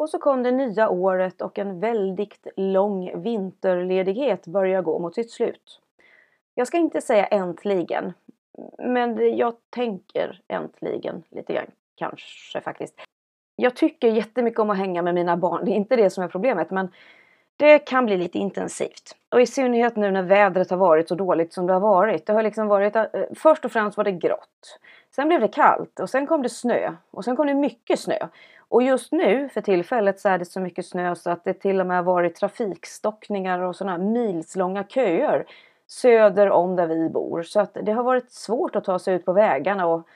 Och så kom det nya året och en väldigt lång vinterledighet börjar gå mot sitt slut. Jag ska inte säga äntligen, men jag tänker äntligen lite grann kanske faktiskt. Jag tycker jättemycket om att hänga med mina barn, det är inte det som är problemet, men det kan bli lite intensivt. Och i synnerhet nu när vädret har varit så dåligt som det har varit. Det har liksom varit, eh, först och främst var det grått. Sen blev det kallt och sen kom det snö och sen kom det mycket snö. Och just nu för tillfället så är det så mycket snö så att det till och med har varit trafikstockningar och sådana milslånga köer söder om där vi bor. Så att det har varit svårt att ta sig ut på vägarna och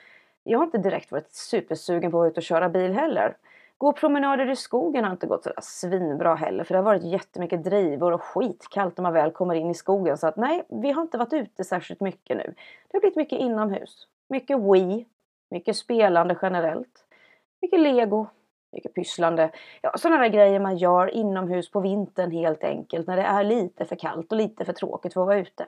jag har inte direkt varit supersugen på att ut och köra bil heller. Gå promenader i skogen har inte gått sådär svinbra heller för det har varit jättemycket drivor och skitkallt när man väl kommer in i skogen. Så att nej, vi har inte varit ute särskilt mycket nu. Det har blivit mycket inomhus. Mycket Wii, mycket spelande generellt. Mycket lego, mycket pysslande. Ja, sådana där grejer man gör inomhus på vintern helt enkelt när det är lite för kallt och lite för tråkigt för att vara ute.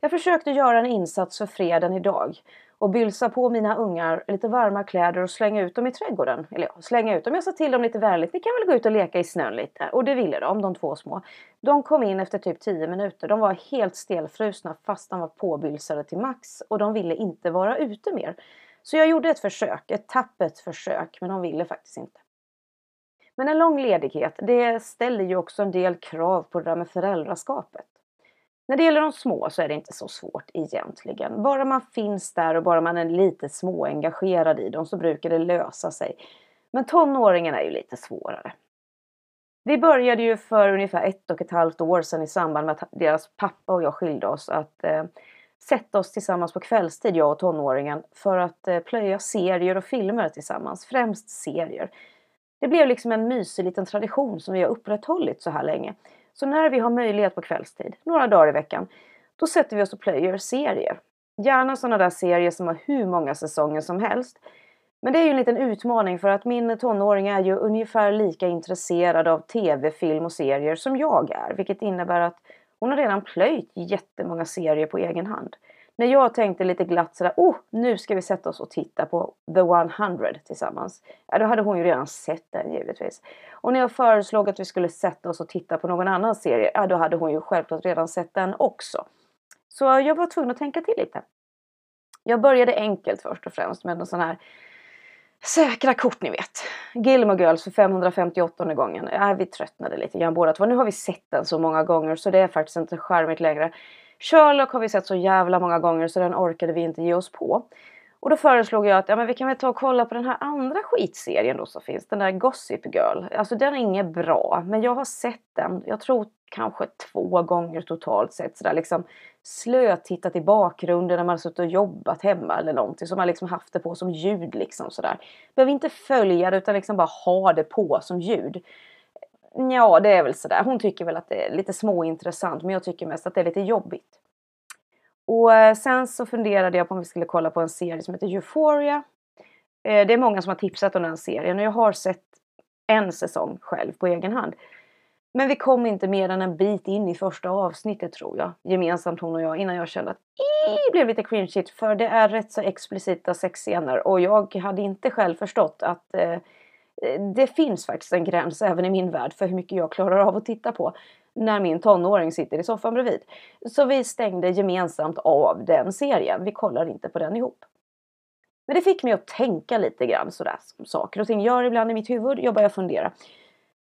Jag försökte göra en insats för freden idag och bylsa på mina ungar lite varma kläder och slänga ut dem i trädgården. Eller ja, slänga ut dem. Jag sa till dem lite vänligt, ni kan väl gå ut och leka i snön lite. Och det ville de, de två små. De kom in efter typ 10 minuter. De var helt stelfrusna fast de var påbylsade till max och de ville inte vara ute mer. Så jag gjorde ett försök, ett tappert försök, men de ville faktiskt inte. Men en lång ledighet, det ställer ju också en del krav på det där med föräldraskapet. När det gäller de små så är det inte så svårt egentligen. Bara man finns där och bara man är lite småengagerad i dem så brukar det lösa sig. Men tonåringen är ju lite svårare. Vi började ju för ungefär ett och ett halvt år sedan i samband med att deras pappa och jag skilde oss att eh, sätta oss tillsammans på kvällstid, jag och tonåringen, för att eh, plöja serier och filmer tillsammans. Främst serier. Det blev liksom en mysig liten tradition som vi har upprätthållit så här länge. Så när vi har möjlighet på kvällstid, några dagar i veckan, då sätter vi oss och plöjer serier. Gärna sådana där serier som har hur många säsonger som helst. Men det är ju en liten utmaning för att min tonåring är ju ungefär lika intresserad av tv, film och serier som jag är. Vilket innebär att hon har redan plöjt jättemånga serier på egen hand. När jag tänkte lite glatt sådär, oh, nu ska vi sätta oss och titta på The 100 tillsammans. Ja, då hade hon ju redan sett den givetvis. Och när jag föreslog att vi skulle sätta oss och titta på någon annan serie, ja då hade hon ju självklart redan sett den också. Så jag var tvungen att tänka till lite. Jag började enkelt först och främst med en sån här säkra kort ni vet. Gilmore Girls för 558 gången. Ja, vi tröttnade lite grann båda två. Nu har vi sett den så många gånger så det är faktiskt inte charmigt längre. Sherlock har vi sett så jävla många gånger så den orkade vi inte ge oss på. Och då föreslog jag att ja, men vi kan väl ta och kolla på den här andra skitserien då som finns. Den där Gossip Girl. Alltså den är inget bra men jag har sett den. Jag tror kanske två gånger totalt sett. Sådär liksom slötittat i bakgrunden när man har suttit och jobbat hemma eller någonting. Som man liksom haft det på som ljud liksom sådär. Behöver inte följa det utan liksom bara ha det på som ljud. Ja, det är väl sådär. Hon tycker väl att det är lite småintressant men jag tycker mest att det är lite jobbigt. Och eh, sen så funderade jag på om vi skulle kolla på en serie som heter Euphoria. Eh, det är många som har tipsat om den serien och jag har sett en säsong själv på egen hand. Men vi kom inte mer än en bit in i första avsnittet tror jag. Gemensamt hon och jag innan jag kände att det blev lite cringeigt för det är rätt så explicita sexscener och jag hade inte själv förstått att eh, Eh, det finns faktiskt en gräns även i min värld för hur mycket jag klarar av att titta på när min tonåring sitter i soffan bredvid. Så vi stängde gemensamt av den serien. Vi kollar inte på den ihop. Men det fick mig att tänka lite grann sådär som saker och ting gör ibland i mitt huvud. Jag börjar fundera.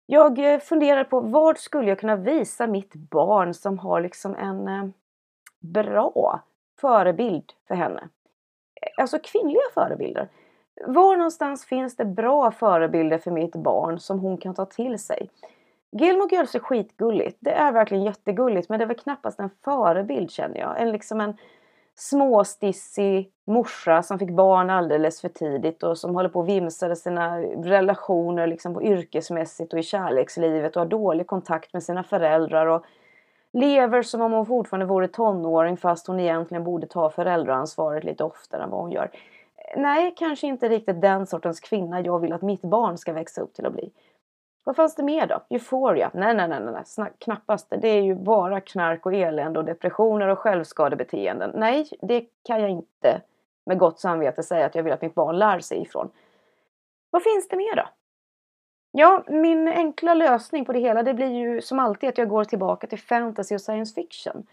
Jag eh, funderar på vad skulle jag kunna visa mitt barn som har liksom en eh, bra förebild för henne. Alltså kvinnliga förebilder. Var någonstans finns det bra förebilder för mitt barn som hon kan ta till sig? Gilmore Girls är skitgulligt. Det är verkligen jättegulligt men det är väl knappast en förebild känner jag. En liksom en småstissig morsa som fick barn alldeles för tidigt och som håller på och vimsar i sina relationer liksom på yrkesmässigt och i kärlekslivet och har dålig kontakt med sina föräldrar och lever som om hon fortfarande vore tonåring fast hon egentligen borde ta föräldraansvaret lite oftare än vad hon gör. Nej, kanske inte riktigt den sortens kvinna jag vill att mitt barn ska växa upp till att bli. Vad fanns det mer då? Euphoria? Nej, nej, nej, nej, nej. knappast. Det är ju bara knark och elände och depressioner och självskadebeteenden. Nej, det kan jag inte med gott samvete säga att jag vill att mitt barn lär sig ifrån. Vad finns det mer då? Ja, min enkla lösning på det hela det blir ju som alltid att jag går tillbaka till fantasy och science fiction.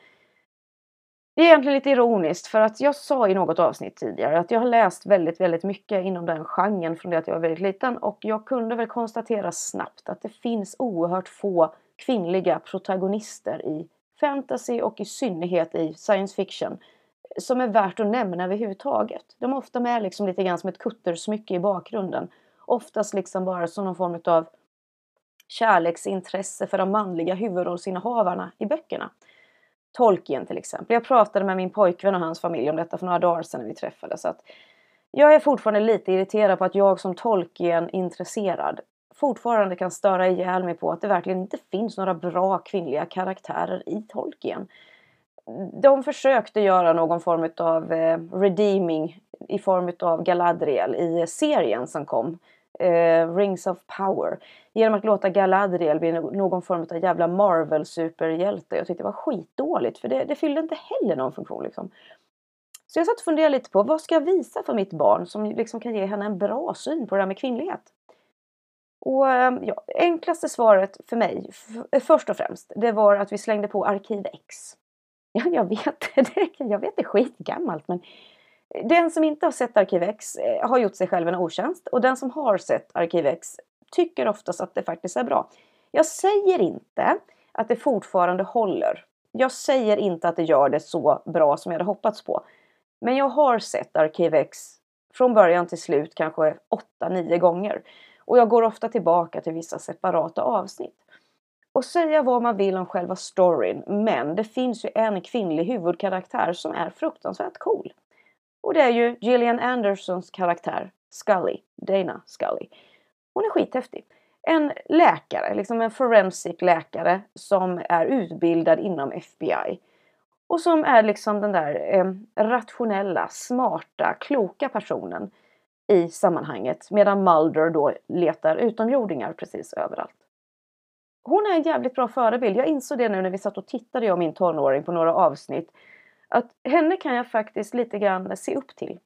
Det är egentligen lite ironiskt för att jag sa i något avsnitt tidigare att jag har läst väldigt, väldigt mycket inom den genren från det att jag var väldigt liten och jag kunde väl konstatera snabbt att det finns oerhört få kvinnliga protagonister i fantasy och i synnerhet i science fiction som är värt att nämna överhuvudtaget. De är ofta med liksom lite grann som ett kuttersmycke i bakgrunden. Oftast liksom bara som någon form av kärleksintresse för de manliga huvudrollsinnehavarna i böckerna. Tolkien till exempel. Jag pratade med min pojkvän och hans familj om detta för några dagar sedan när vi träffades. Att jag är fortfarande lite irriterad på att jag som Tolkien-intresserad fortfarande kan störa ihjäl mig på att det verkligen inte finns några bra kvinnliga karaktärer i Tolkien. De försökte göra någon form av eh, redeeming i form av Galadriel i serien som kom. Eh, Rings of Power. Genom att låta Galadriel bli någon form av jävla Marvel superhjälte. Jag tyckte det var skitdåligt för det, det fyllde inte heller någon funktion. Liksom. Så jag satt och funderade lite på vad ska jag visa för mitt barn som liksom kan ge henne en bra syn på det här med kvinnlighet. Och ehm, ja, enklaste svaret för mig, först och främst, det var att vi slängde på Arkiv X. Ja, jag vet, det, jag vet det är skitgammalt men den som inte har sett Arkiv X eh, har gjort sig själv en otjänst och den som har sett Arkiv X tycker oftast att det faktiskt är bra. Jag säger inte att det fortfarande håller. Jag säger inte att det gör det så bra som jag hade hoppats på. Men jag har sett Arkiv X från början till slut kanske 8-9 gånger. Och jag går ofta tillbaka till vissa separata avsnitt. Och säga vad man vill om själva storyn, men det finns ju en kvinnlig huvudkaraktär som är fruktansvärt cool. Och det är ju Gillian Andersons karaktär, Scully, Dana Scully. Hon är skithäftig. En läkare, liksom en forensic läkare som är utbildad inom FBI. Och som är liksom den där eh, rationella, smarta, kloka personen i sammanhanget. Medan Mulder då letar utomjordingar precis överallt. Hon är en jävligt bra förebild. Jag insåg det nu när vi satt och tittade, jag och min tonåring, på några avsnitt. Att henne kan jag faktiskt lite grann se upp till.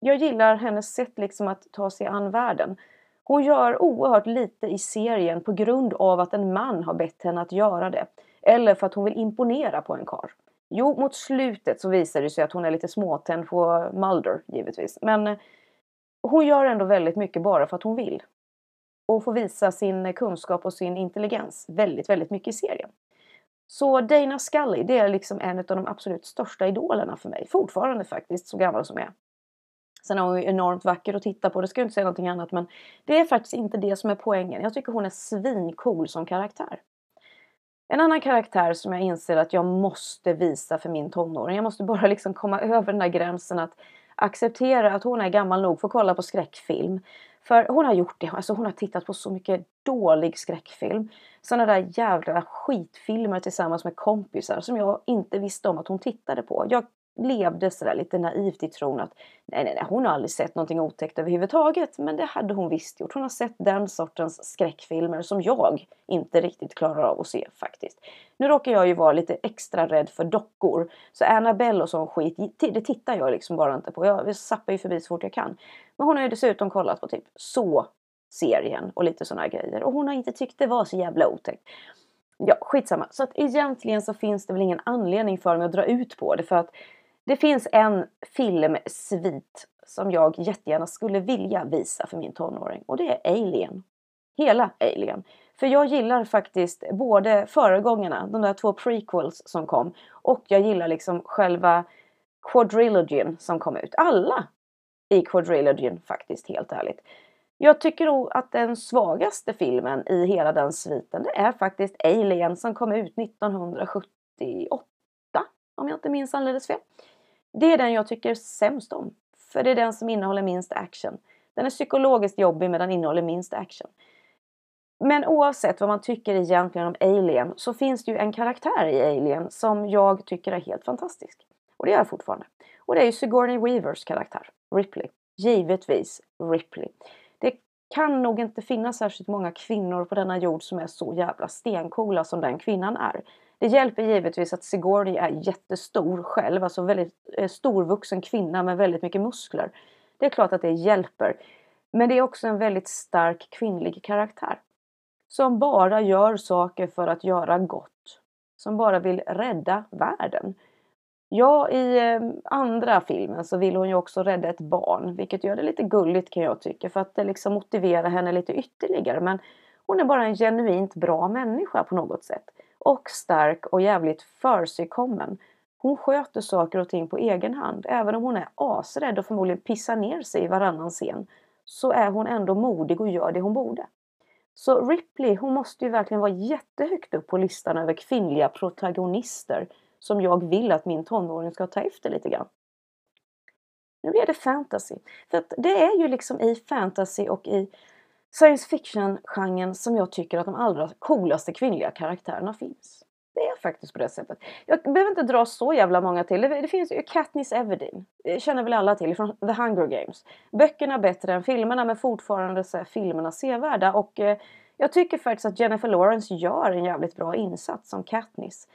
Jag gillar hennes sätt liksom att ta sig an världen. Hon gör oerhört lite i serien på grund av att en man har bett henne att göra det. Eller för att hon vill imponera på en kar. Jo, mot slutet så visar det sig att hon är lite småtänd på Mulder givetvis. Men eh, hon gör ändå väldigt mycket bara för att hon vill. Och får visa sin kunskap och sin intelligens väldigt, väldigt mycket i serien. Så Dana Scully, det är liksom en av de absolut största idolerna för mig. Fortfarande faktiskt, så gammal som jag är. Sen är hon ju enormt vacker att titta på, det ska jag inte säga någonting annat. Men det är faktiskt inte det som är poängen. Jag tycker hon är svincool som karaktär. En annan karaktär som jag inser att jag måste visa för min tonåring. Jag måste bara liksom komma över den där gränsen att acceptera att hon är gammal nog för att kolla på skräckfilm. För hon har gjort det. Alltså hon har tittat på så mycket dålig skräckfilm. Sådana där jävla skitfilmer tillsammans med kompisar som jag inte visste om att hon tittade på. Jag levde sådär lite naivt i tron att nej, nej, nej, hon har aldrig sett någonting otäckt överhuvudtaget. Men det hade hon visst gjort. Hon har sett den sortens skräckfilmer som jag inte riktigt klarar av att se faktiskt. Nu råkar jag ju vara lite extra rädd för dockor. Så Annabelle och sån skit, det tittar jag liksom bara inte på. Jag zappar ju förbi så fort jag kan. Men hon har ju dessutom kollat på typ så serien och lite sådana grejer. Och hon har inte tyckt det var så jävla otäckt. Ja, skitsamma. Så att egentligen så finns det väl ingen anledning för mig att dra ut på det för att det finns en filmsvit som jag jättegärna skulle vilja visa för min tonåring och det är Alien. Hela Alien. För jag gillar faktiskt både föregångarna, de där två prequels som kom och jag gillar liksom själva quadrilogin som kom ut. Alla i quadrilogin faktiskt, helt ärligt. Jag tycker nog att den svagaste filmen i hela den sviten det är faktiskt Alien som kom ut 1978 om jag inte minns alldeles fel. Det är den jag tycker sämst om. För det är den som innehåller minst action. Den är psykologiskt jobbig men den innehåller minst action. Men oavsett vad man tycker egentligen om Alien så finns det ju en karaktär i Alien som jag tycker är helt fantastisk. Och det gör jag fortfarande. Och det är ju Sigourney Weavers karaktär, Ripley. Givetvis Ripley. Det kan nog inte finnas särskilt många kvinnor på denna jord som är så jävla stencoola som den kvinnan är. Det hjälper givetvis att Sigourney är jättestor själv, alltså väldigt eh, storvuxen kvinna med väldigt mycket muskler. Det är klart att det hjälper. Men det är också en väldigt stark kvinnlig karaktär. som bara gör saker för att göra gott. Som bara vill rädda världen. Ja, i eh, andra filmen så vill hon ju också rädda ett barn, vilket gör det lite gulligt kan jag tycka, för att det liksom motiverar henne lite ytterligare. Men hon är bara en genuint bra människa på något sätt. Och stark och jävligt försigkommen. Hon sköter saker och ting på egen hand. Även om hon är asrädd och förmodligen pissar ner sig i varannan scen. Så är hon ändå modig och gör det hon borde. Så Ripley, hon måste ju verkligen vara jättehögt upp på listan över kvinnliga protagonister som jag vill att min tonåring ska ta efter lite grann. Nu blir det fantasy. För att det är ju liksom i fantasy och i science fiction-genren som jag tycker att de allra coolaste kvinnliga karaktärerna finns. Det är faktiskt på det sättet. Jag behöver inte dra så jävla många till. Det, det finns ju Katniss Everdeen. Det känner väl alla till från The Hunger Games. Böckerna bättre än filmerna men fortfarande så är filmerna sevärda. Och eh, jag tycker faktiskt att Jennifer Lawrence gör en jävligt bra insats som Katniss.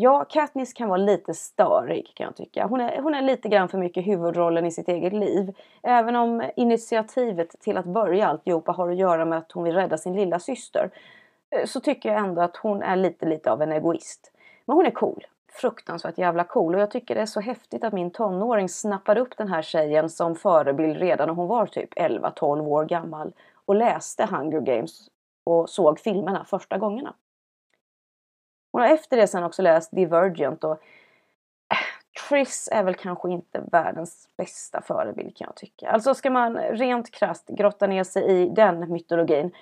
Ja, Katniss kan vara lite störig kan jag tycka. Hon är, hon är lite grann för mycket huvudrollen i sitt eget liv. Även om initiativet till att börja alltihopa har att göra med att hon vill rädda sin lilla syster eh, så tycker jag ändå att hon är lite, lite av en egoist. Men hon är cool. Fruktansvärt jävla cool. Och jag tycker det är så häftigt att min tonåring snappade upp den här tjejen som förebild redan när hon var typ 11-12 år gammal. Och läste Hunger Games och såg filmerna första gångerna. Hon har efter det sen också läst Divergent och äh, Chris Triss är väl kanske inte världens bästa förebild kan jag tycka. Alltså ska man rent krast grotta ner sig i den mytologin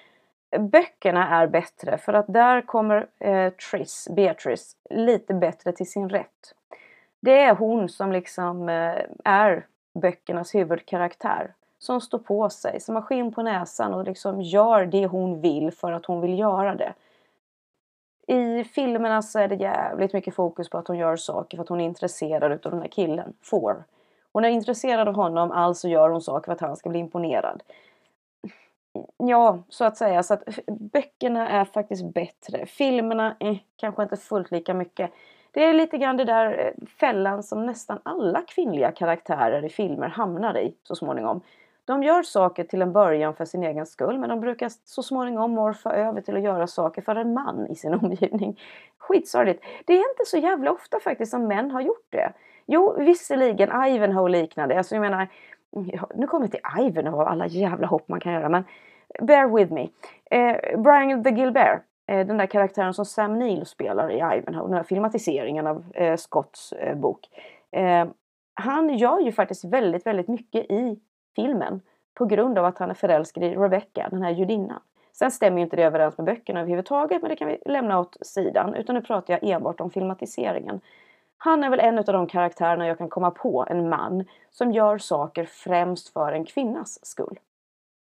Böckerna är bättre för att där kommer eh, Triss, Beatrice, lite bättre till sin rätt. Det är hon som liksom eh, är böckernas huvudkaraktär. Som står på sig, som har skinn på näsan och liksom gör det hon vill för att hon vill göra det. I filmerna så är det jävligt mycket fokus på att hon gör saker för att hon är intresserad utav den här killen, Får. Hon är intresserad av honom, alltså gör hon saker för att han ska bli imponerad. Ja, så att säga. Så att eh, böckerna är faktiskt bättre. Filmerna är kanske inte fullt lika mycket. Det är lite grann det där eh, fällan som nästan alla kvinnliga karaktärer i filmer hamnar i så småningom. De gör saker till en början för sin egen skull men de brukar så småningom morfa över till att göra saker för en man i sin omgivning. Skitsorgligt. Det är inte så jävla ofta faktiskt som män har gjort det. Jo, visserligen Ivanhoe liknande. Alltså jag menar, nu kommer vi till Ivanhoe och alla jävla hopp man kan göra men bear with me. Eh, Brian the Gilbert, eh, den där karaktären som Sam Neill spelar i Ivanhoe, den här filmatiseringen av eh, Scotts eh, bok. Eh, han gör ju faktiskt väldigt, väldigt mycket i filmen på grund av att han är förälskad i Rebecca, den här judinnan. Sen stämmer ju inte det överens med böckerna överhuvudtaget, men det kan vi lämna åt sidan. Utan nu pratar jag enbart om filmatiseringen. Han är väl en av de karaktärerna jag kan komma på, en man, som gör saker främst för en kvinnas skull.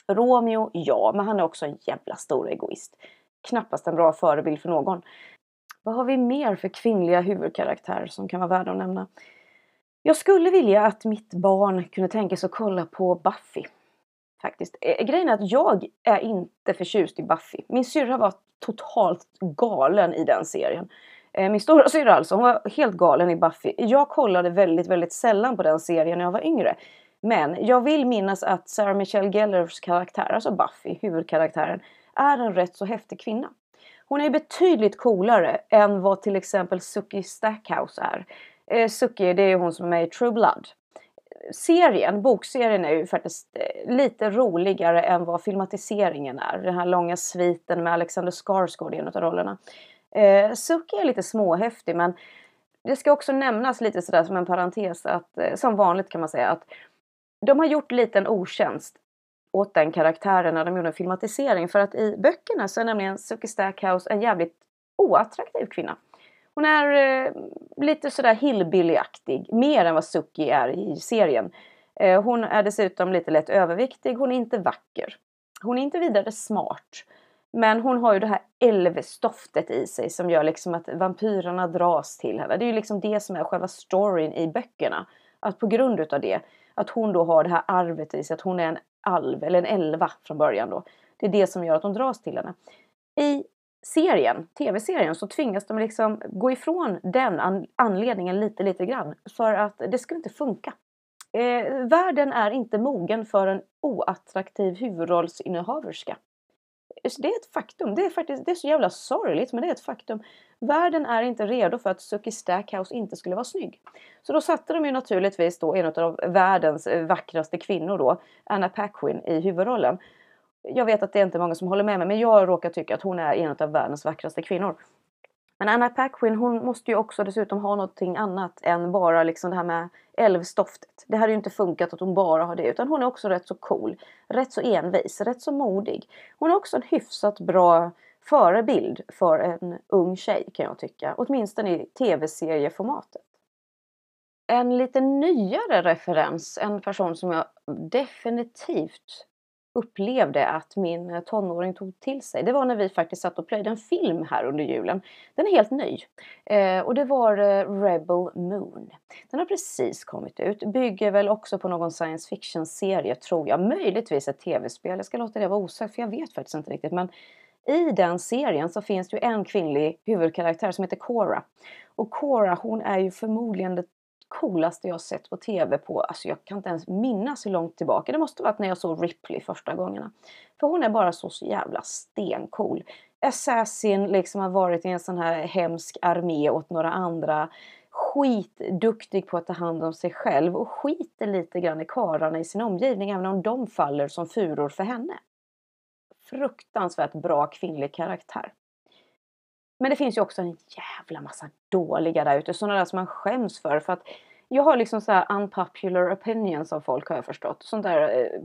Romeo, ja, men han är också en jävla stor egoist. Knappast en bra förebild för någon. Vad har vi mer för kvinnliga huvudkaraktärer som kan vara värda att nämna? Jag skulle vilja att mitt barn kunde tänka sig att kolla på Buffy. Faktiskt. Eh, grejen är att jag är inte förtjust i Buffy. Min syrra var totalt galen i den serien. Eh, min stora syrra alltså, hon var helt galen i Buffy. Jag kollade väldigt, väldigt sällan på den serien när jag var yngre. Men jag vill minnas att Sarah Michelle Gellers karaktär, alltså Buffy, huvudkaraktären, är en rätt så häftig kvinna. Hon är betydligt coolare än vad till exempel Suki Stackhouse är. Eh, Suki, det är hon som är med i True Blood. Serien, bokserien är ju faktiskt eh, lite roligare än vad filmatiseringen är. Den här långa sviten med Alexander Skarsgård i en av rollerna. Eh, Suki är lite småhäftig men det ska också nämnas lite sådär som en parentes att eh, som vanligt kan man säga att de har gjort lite en otjänst åt den karaktären när de gjorde en filmatisering. För att i böckerna så är nämligen Suki Stackhouse en jävligt oattraktiv kvinna. Hon är eh, lite sådär hillbillyaktig, mer än vad Suki är i serien. Eh, hon är dessutom lite lätt överviktig, hon är inte vacker. Hon är inte vidare smart. Men hon har ju det här älvstoftet i sig som gör liksom att vampyrerna dras till henne. Det är ju liksom det som är själva storyn i böckerna. Att på grund utav det att hon då har det här arvet i sig, att hon är en alv eller en elva från början då. Det är det som gör att de dras till henne. I serien, tv-serien, så tvingas de liksom gå ifrån den an anledningen lite, lite grann. För att det skulle inte funka. Eh, världen är inte mogen för en oattraktiv huvudrollsinnehaverska. Eh, det är ett faktum. Det är faktiskt det är så jävla sorgligt men det är ett faktum. Världen är inte redo för att Suki Stackhouse inte skulle vara snygg. Så då satte de ju naturligtvis då en av världens vackraste kvinnor då, Anna Paquin, i huvudrollen. Jag vet att det är inte många som håller med mig men jag råkar tycka att hon är en av världens vackraste kvinnor. Men Anna Paquin hon måste ju också dessutom ha någonting annat än bara liksom det här med älvstoftet. Det hade ju inte funkat att hon bara har det utan hon är också rätt så cool. Rätt så envis, rätt så modig. Hon är också en hyfsat bra förebild för en ung tjej kan jag tycka. Åtminstone i tv-serieformatet. En lite nyare referens, en person som jag definitivt upplevde att min eh, tonåring tog till sig. Det var när vi faktiskt satt och plöjde en film här under julen. Den är helt ny. Eh, och det var eh, Rebel Moon. Den har precis kommit ut. Bygger väl också på någon science fiction serie tror jag. Möjligtvis ett tv-spel. Jag ska låta det vara osagt för jag vet faktiskt inte riktigt. Men i den serien så finns det ju en kvinnlig huvudkaraktär som heter Cora. Och Cora hon är ju förmodligen det coolaste jag sett på TV på, alltså jag kan inte ens minnas hur långt tillbaka. Det måste varit när jag såg Ripley första gångerna. För hon är bara så, så jävla stencool. Assassin liksom har varit i en sån här hemsk armé åt några andra. Skitduktig på att ta hand om sig själv och skiter lite grann i karlarna i sin omgivning även om de faller som furor för henne. Fruktansvärt bra kvinnlig karaktär. Men det finns ju också en jävla massa dåliga där ute, sådana där som man skäms för. för att jag har liksom så här unpopular opinions av folk har jag förstått. Sånt där, eh,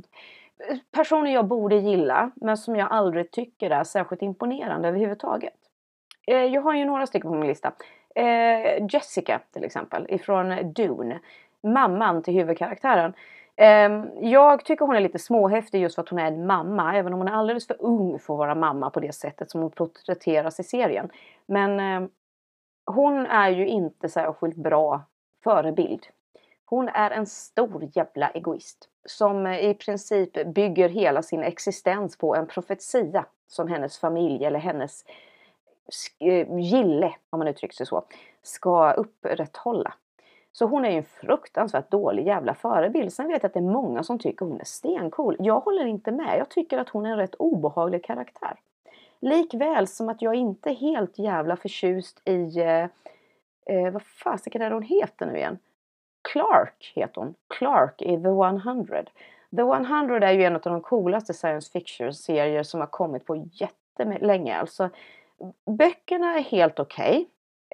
personer jag borde gilla men som jag aldrig tycker är särskilt imponerande överhuvudtaget. Eh, jag har ju några stycken på min lista. Eh, Jessica till exempel ifrån Dune. Mamman till huvudkaraktären. Ehm, jag tycker hon är lite småhäftig just för att hon är en mamma, även om hon är alldeles för ung för att vara mamma på det sättet som hon porträtteras i serien. Men ehm, hon är ju inte särskilt bra förebild. Hon är en stor jävla egoist som eh, i princip bygger hela sin existens på en profetia som hennes familj eller hennes eh, gille, om man uttrycker sig så, ska upprätthålla. Så hon är ju en fruktansvärt dålig jävla förebild. Sen vet jag att det är många som tycker hon är stencool. Jag håller inte med. Jag tycker att hon är en rätt obehaglig karaktär. Likväl som att jag inte är helt jävla förtjust i... Eh, eh vad fasiken är det hon heter nu igen? Clark heter hon. Clark i The 100. The 100 är ju en av de coolaste science fiction-serier som har kommit på jättelänge. Alltså, böckerna är helt okej. Okay.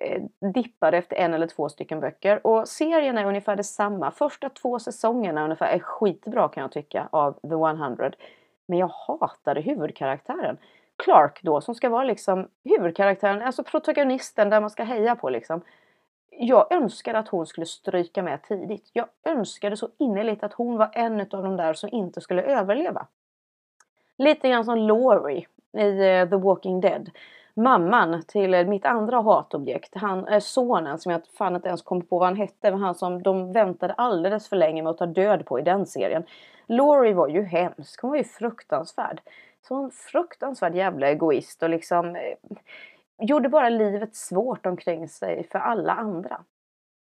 Eh, dippar efter en eller två stycken böcker. Och serien är ungefär detsamma. Första två säsongerna ungefär är skitbra kan jag tycka av The 100. Men jag hatade huvudkaraktären. Clark då som ska vara liksom huvudkaraktären, alltså protagonisten där man ska heja på liksom. Jag önskade att hon skulle stryka med tidigt. Jag önskade så innerligt att hon var en av de där som inte skulle överleva. Lite grann som Laurie i eh, The Walking Dead mamman till mitt andra hatobjekt. Han är sonen som jag fan inte ens kom på vad han hette. Men han som de väntade alldeles för länge med att ta död på i den serien. Laurie var ju hemsk. Hon var ju fruktansvärd. Så en fruktansvärd jävla egoist och liksom eh, gjorde bara livet svårt omkring sig för alla andra.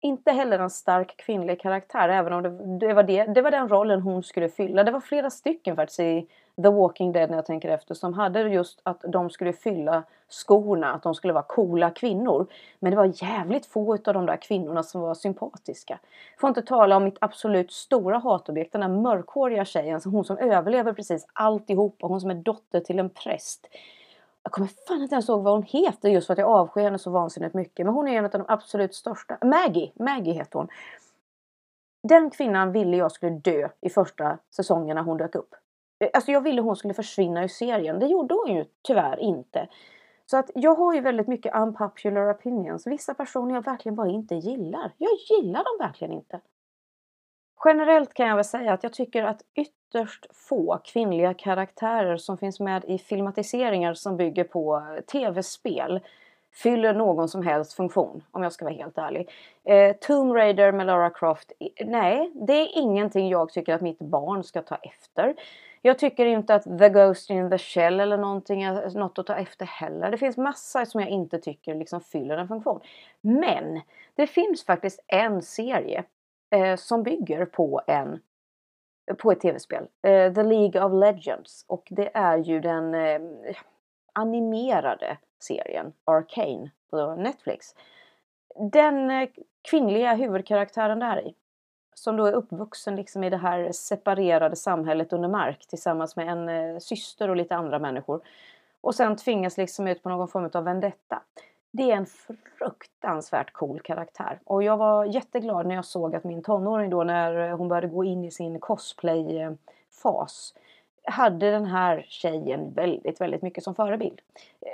Inte heller en stark kvinnlig karaktär även om det, det, var det, det var den rollen hon skulle fylla. Det var flera stycken faktiskt i The Walking Dead när jag tänker efter som hade just att de skulle fylla skorna, att de skulle vara coola kvinnor. Men det var jävligt få av de där kvinnorna som var sympatiska. Får inte tala om mitt absolut stora hatobjekt, den där mörkhåriga tjejen, hon som överlever precis alltihopa. hon som är dotter till en präst. Jag kommer fan inte ens ihåg vad hon heter just för att jag avskyr henne så vansinnigt mycket. Men hon är en av de absolut största. Maggie! Maggie heter hon. Den kvinnan ville jag skulle dö i första säsongen när hon dök upp. Eh, alltså jag ville hon skulle försvinna ur serien. Det gjorde hon ju tyvärr inte. Så att jag har ju väldigt mycket unpopular opinions. Vissa personer jag verkligen bara inte gillar. Jag gillar dem verkligen inte. Generellt kan jag väl säga att jag tycker att ytterst få kvinnliga karaktärer som finns med i filmatiseringar som bygger på eh, tv-spel fyller någon som helst funktion om jag ska vara helt ärlig. Eh, Tomb Raider med Lara Croft, nej det är ingenting jag tycker att mitt barn ska ta efter. Jag tycker inte att The Ghost in the Shell eller någonting är något att ta efter heller. Det finns massa som jag inte tycker liksom fyller en funktion. Men det finns faktiskt en serie eh, som bygger på en på ett tv-spel. Eh, The League of Legends. Och det är ju den eh, animerade serien Arcane på Netflix. Den eh, kvinnliga huvudkaraktären där i. Som då är uppvuxen liksom i det här separerade samhället under mark tillsammans med en eh, syster och lite andra människor. Och sen tvingas liksom ut på någon form av vendetta. Det är en fruktansvärt cool karaktär. Och jag var jätteglad när jag såg att min tonåring då när hon började gå in i sin cosplay-fas eh, hade den här tjejen väldigt, väldigt mycket som förebild.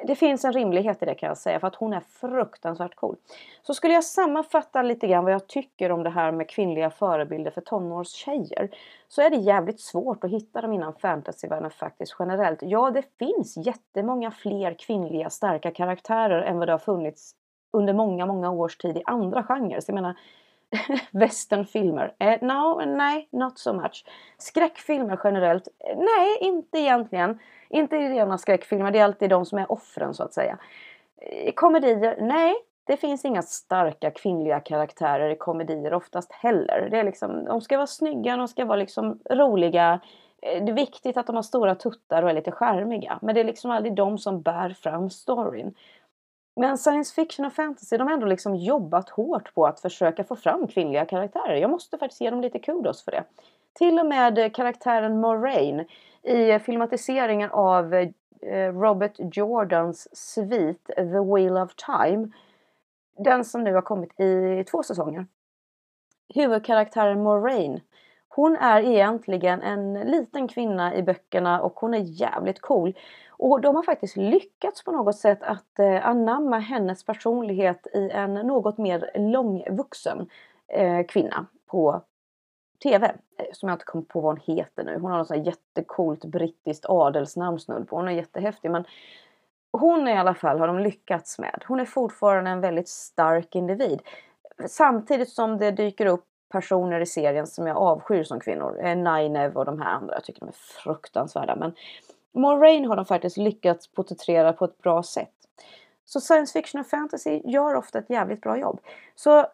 Det finns en rimlighet i det kan jag säga för att hon är fruktansvärt cool. Så skulle jag sammanfatta lite grann vad jag tycker om det här med kvinnliga förebilder för tonårstjejer så är det jävligt svårt att hitta dem inom fantasyvärlden faktiskt generellt. Ja, det finns jättemånga fler kvinnliga starka karaktärer än vad det har funnits under många, många års tid i andra genrer. Så jag menar, westernfilmer? Eh, no, nej, not so much. Skräckfilmer generellt? Eh, nej, inte egentligen. Inte rena skräckfilmer, det är alltid de som är offren så att säga. Eh, komedier? Nej, det finns inga starka kvinnliga karaktärer i komedier oftast heller. Det är liksom, de ska vara snygga, de ska vara liksom roliga. Eh, det är viktigt att de har stora tuttar och är lite skärmiga. Men det är liksom aldrig de som bär fram storyn. Men science fiction och fantasy, de har ändå liksom jobbat hårt på att försöka få fram kvinnliga karaktärer. Jag måste faktiskt ge dem lite kudos för det. Till och med karaktären Moraine i filmatiseringen av eh, Robert Jordans svit The Wheel of Time. Den som nu har kommit i två säsonger. Huvudkaraktären Moraine hon är egentligen en liten kvinna i böckerna och hon är jävligt cool. Och de har faktiskt lyckats på något sätt att eh, anamma hennes personlighet i en något mer långvuxen eh, kvinna på TV. Eh, som jag inte kommer på vad hon heter nu. Hon har något sånt jättecoolt brittiskt adelsnamn snudd på. Hon är jättehäftig men hon i alla fall har de lyckats med. Hon är fortfarande en väldigt stark individ. Samtidigt som det dyker upp personer i serien som jag avskyr som kvinnor. Eh, Nineve Ninev och de här andra. Jag tycker de är fruktansvärda. Men Moraine har de faktiskt lyckats porträttera på ett bra sätt. Så science fiction och fantasy gör ofta ett jävligt bra jobb. Så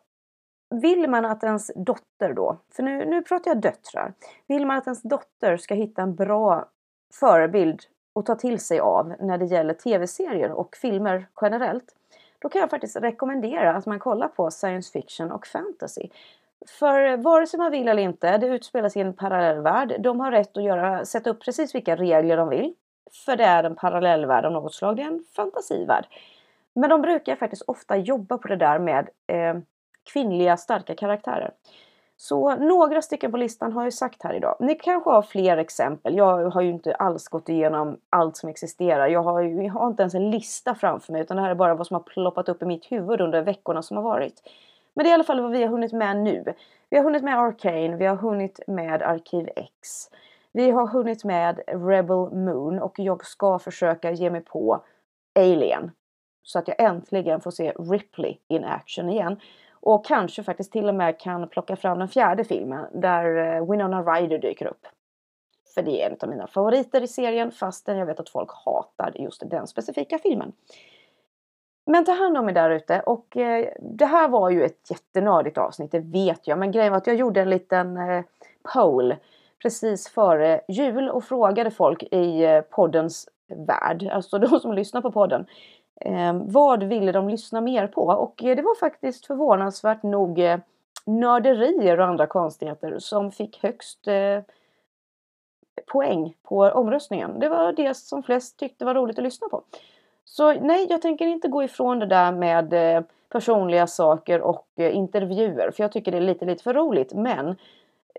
vill man att ens dotter då, för nu, nu pratar jag döttrar. Vill man att ens dotter ska hitta en bra förebild att ta till sig av när det gäller tv-serier och filmer generellt. Då kan jag faktiskt rekommendera att man kollar på science fiction och fantasy. För eh, vare sig man vill eller inte, det utspelar sig i en parallellvärld. De har rätt att göra, sätta upp precis vilka regler de vill. För det är en parallellvärld av något slag, det är en fantasivärld. Men de brukar faktiskt ofta jobba på det där med eh, kvinnliga starka karaktärer. Så några stycken på listan har jag sagt här idag. Ni kanske har fler exempel. Jag har ju inte alls gått igenom allt som existerar. Jag har, jag har inte ens en lista framför mig utan det här är bara vad som har ploppat upp i mitt huvud under veckorna som har varit. Men det är i alla fall vad vi har hunnit med nu. Vi har hunnit med Arcane, vi har hunnit med Arkiv X. Vi har hunnit med Rebel Moon och jag ska försöka ge mig på Alien. Så att jag äntligen får se Ripley in action igen. Och kanske faktiskt till och med kan plocka fram den fjärde filmen där eh, Winona Ryder dyker upp. För det är en av mina favoriter i serien fastän jag vet att folk hatar just den specifika filmen. Men ta hand om er där ute och eh, det här var ju ett jättenördigt avsnitt, det vet jag. Men grejen var att jag gjorde en liten eh, poll precis före jul och frågade folk i eh, poddens värld, alltså de som lyssnar på podden. Eh, vad ville de lyssna mer på? Och eh, det var faktiskt förvånansvärt nog eh, nörderier och andra konstigheter som fick högst eh, poäng på omröstningen. Det var det som flest tyckte var roligt att lyssna på. Så nej, jag tänker inte gå ifrån det där med eh, personliga saker och eh, intervjuer. För jag tycker det är lite, lite för roligt. Men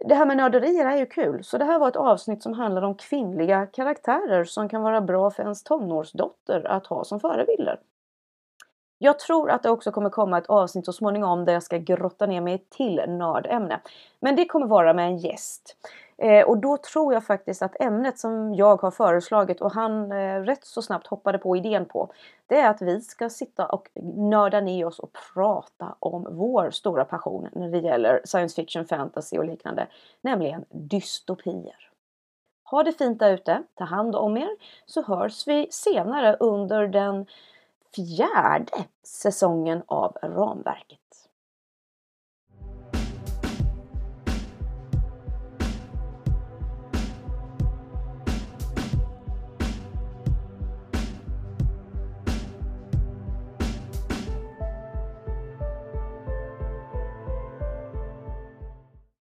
det här med nörderier är ju kul. Så det här var ett avsnitt som handlar om kvinnliga karaktärer som kan vara bra för ens tonårsdotter att ha som förebilder. Jag tror att det också kommer komma ett avsnitt så småningom där jag ska grotta ner mig till nördämne. Men det kommer vara med en gäst. Eh, och då tror jag faktiskt att ämnet som jag har föreslagit och han eh, rätt så snabbt hoppade på idén på. Det är att vi ska sitta och nörda ner oss och prata om vår stora passion när det gäller science fiction, fantasy och liknande. Nämligen dystopier. Ha det fint där ute, ta hand om er så hörs vi senare under den fjärde säsongen av ramverket.